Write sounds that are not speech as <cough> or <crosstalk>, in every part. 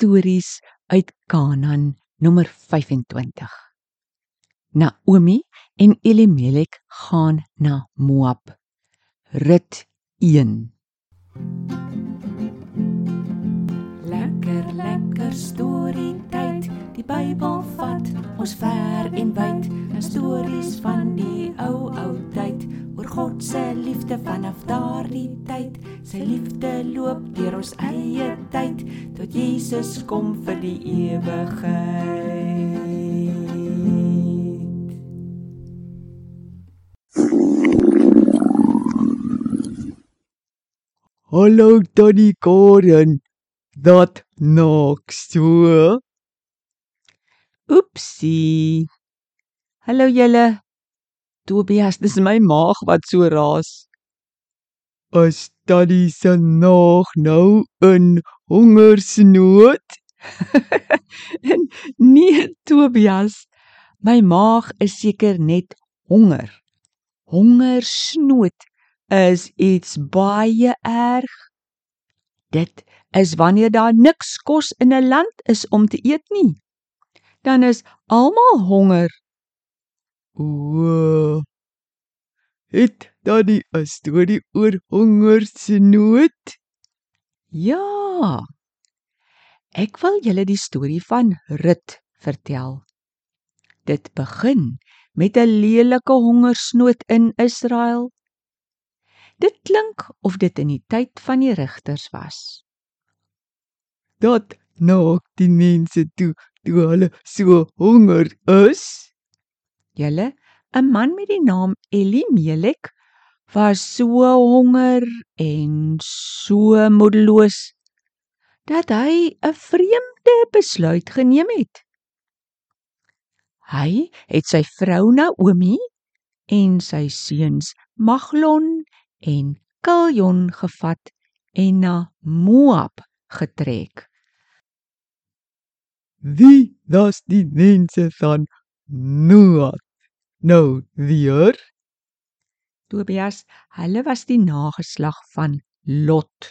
stories uit Kanaan nommer 25. Naomi en Elimelek gaan na Moab. Rit 1. Lekker lekker storie tyd. Die Bybel vat ons ver en wyd. Stories van die ou ou tyd God se liefde vanaf daardie tyd. Sy liefde loop deur ons eie tyd tot Jesus kom vir die ewigheid. Hallo Tannie Karen. Dat nog so. Oepsie. Hallo julle. Tobias, dis my maag wat so raas. As Tannie se nog nou in hongersnood. <laughs> nee, Tobias. My maag is seker net honger. Hongersnood is iets baie erg. Dit is wanneer daar niks kos in 'n land is om te eet nie. Dan is almal honger. O. Het Tannie 'n storie oor hongersnood? Ja. Ek wil julle die storie van Rut vertel. Dit begin met 'n lelike hongersnood in Israel. Dit klink of dit in die tyd van die rigters was. Dat nog die mense toe toe hulle so honger is. Julle, 'n man met die naam Elimelek was so honger en so moedeloos dat hy 'n vreemde besluit geneem het. Hy het sy vrou Naomi en sy seuns Maglon en Kiljon gevat en na Moab getrek. Wie das die mense van Noag nou weer? Tobias, hulle was die nageslag van Lot.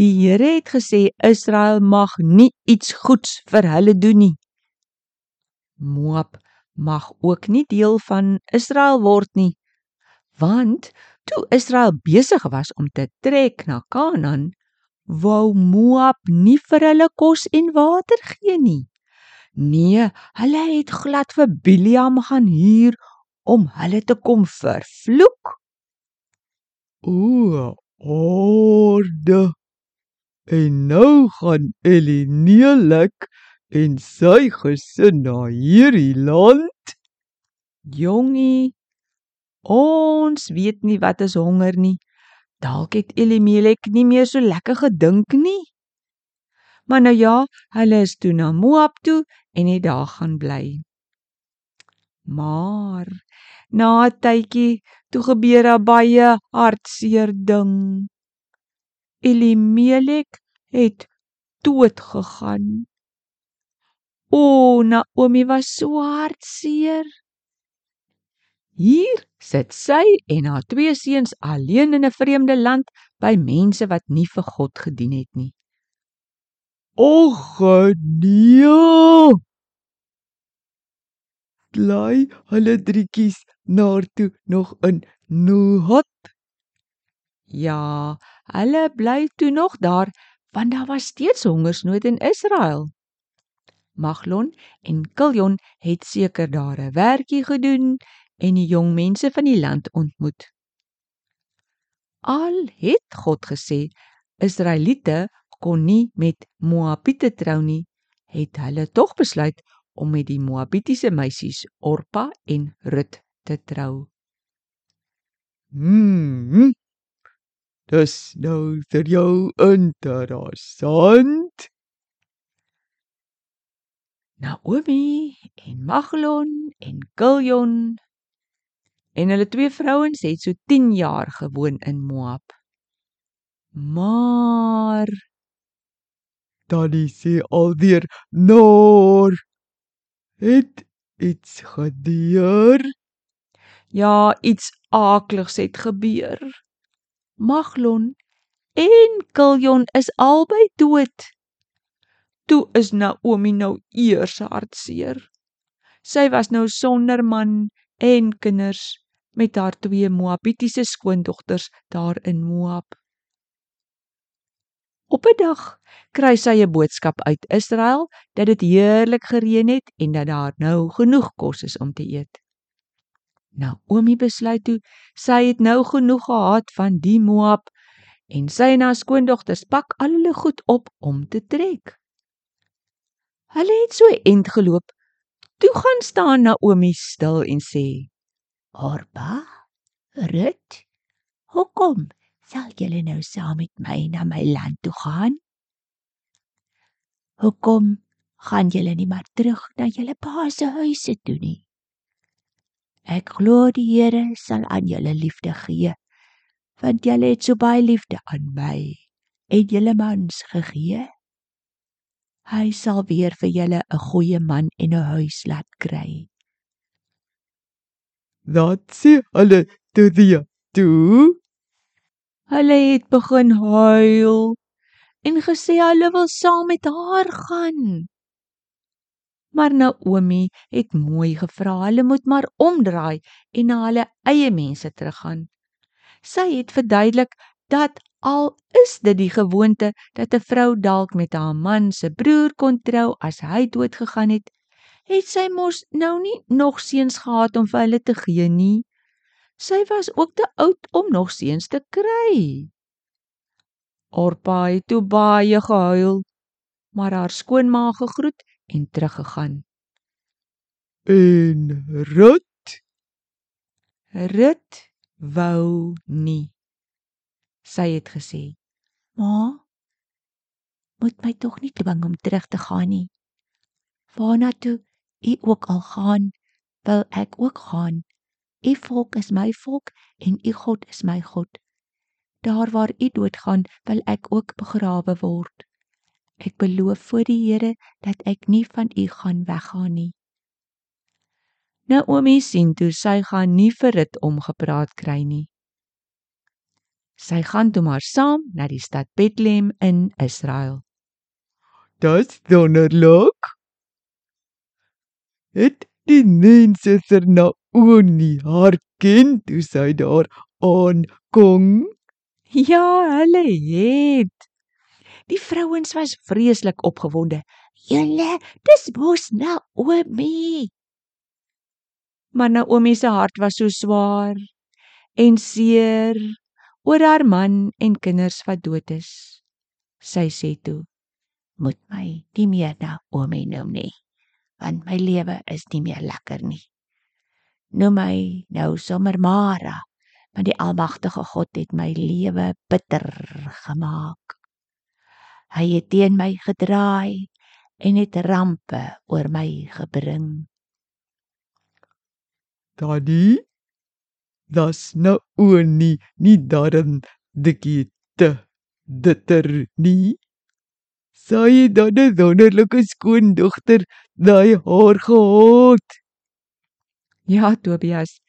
Die Here het gesê Israel mag nie iets goeds vir hulle doen nie. Moab mag ook nie deel van Israel word nie, want toe Israel besig was om te trek na Kanaan, wou Moab nie vir hulle kos en water gee nie. Nee, hulle het glad vir Biliam gaan huur om hulle te kom vervloek. O, orde. En nou gaan Elimelek en sy gesin na hierdie land. Jongie, ons weet nie wat is honger nie. Dalk het Elimelek nie meer so lekker gedink nie. Maar nou ja, hulle is toe na Moab toe en het daar gaan bly. Maar na 'n tydjie toe gebeur 'n baie hartseer ding. Elimelek het dood gegaan. O, Naomi was so hartseer. Hier sit sy en haar twee seuns alleen in 'n vreemde land by mense wat nie vir God gedien het nie. Och nee. Bly hulle drietjies naartoe nog in Nohat? Ja, hulle bly toe nog daar want daar was steeds hongersnood in Israel. Maglon en Kiljon het seker daar 'n werkie gedoen en die jong mense van die land ontmoet. Al het God gesê Israeliete kon nie met Moabiete trou nie, het hulle tog besluit om met die Moabitiese meisies Orpa en Rut te trou. Hmm. Dis nou vir jou interessant. Naomi en Maglon en Kiljon en hulle twee vrouens het so 10 jaar gewoon in Moab. Maar Tannie sê alweer noor. Het iets gebeur? ja, iets aakligs het gebeur. Maglon en Kiljon is albei dood. Toe is Naomi nou eers hartseer. Sy was nou sonder man en kinders met haar twee Moabitiese skoondogters daar in Moab. Op 'n dag kry sy 'n boodskap uit Israel dat dit heerlik gereën het en dat daar nou genoeg kos is om te eet. Naomi besluit toe sy het nou genoeg gehad van die Moab en sy en haar skoondogters pak al hulle goed op om te trek. Hulle het so end geloop. Toe gaan staan Naomi stil en sê: "Orpa, Rut, hoekom sal julle nou saam met my na my land toe gaan? Hoekom gaan julle nie maar terug na julle pa se huise toe nie? Ek glo die Here sal aan julle liefde gee, want julle het so baie liefde aan my en julle mans gegee. Hy sal weer vir julle 'n goeie man en 'n huis laat kry. Dat sê hulle toe die toe Hulle het begin huil en gesê hulle wil saam met haar gaan. Maar Naomi het mooi gevra hulle moet maar omdraai en na hulle eie mense teruggaan. Sy het verduidelik dat al is dit die gewoonte dat 'n vrou dalk met haar man se broer kon trou as hy dood gegaan het, het sy mos nou nie nog seuns gehad om vir hulle te gee nie. Sy was ook te oud om nog seuns te kry. Orpa het toe baie gehuil, maar haar skoonma gegroet en teruggegaan. En Rut, Rut wou nie. Sy het gesê: "Ma, moet my tog nie dwing om terug te gaan nie. Waarna toe u ook al gaan, wil ek ook gaan." U volk is my volk en u God is my God. Daar waar u doodgaan, wil ek ook begrawe word. Ek beloof voor die Here dat ek nie van u gaan weggaan nie. Naomi sien toe sy gaan nie vir dit omgepraat kry nie. Sy gaan toe maar saam na die stad Bethlehem in Israel. Dis wonderlik. Het die mense vir Naomi haar ken toe sy daar aankom? Ja, hulle het. Die vrouens was vreeslik opgewonde. Julle, dis mos Naomi. Maar Naomi se hart was so swaar en seer oor haar man en kinders wat dood is. Sy sê toe: "Moet my nie meer Naomi noem nie, want my lewe is nie meer lekker nie. Noem my nou sommer Mara, want die Almagtige God het my lewe bitter gemaak. Hy het teen my gedraai en het rampe oor my gebring. Daddy, das nou nie nie darm dikkie te ditter nie. Sy het dan 'n wonderlike skoondogter daai haar gehad. Ja, Tobias.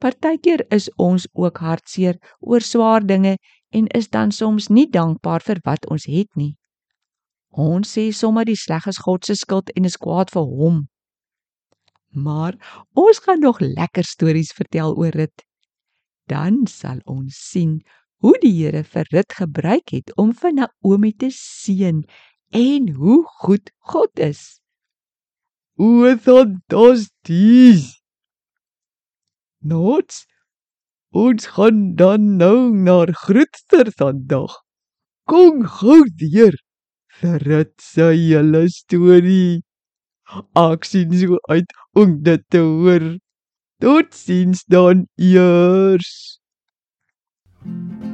Partykeer is ons ook hartseer oor swaar dinge en is dan soms nie dankbaar vir wat ons het nie. Ons sê sommer die sleg is God se skuld en is kwaad vir hom. Maar ons gaan nog lekker stories vertel oor dit. Dan sal ons sien hoe die Here vir Rut gebruik het om vir Naomi te seën en hoe goed God is. O, fantasties. Nots. Ons gaan dan nou na grootster vandag. Kom gou weer. Verrit sy hele storie. Ek sien so uit om dit te hoor. Tot sins dan eers. thank you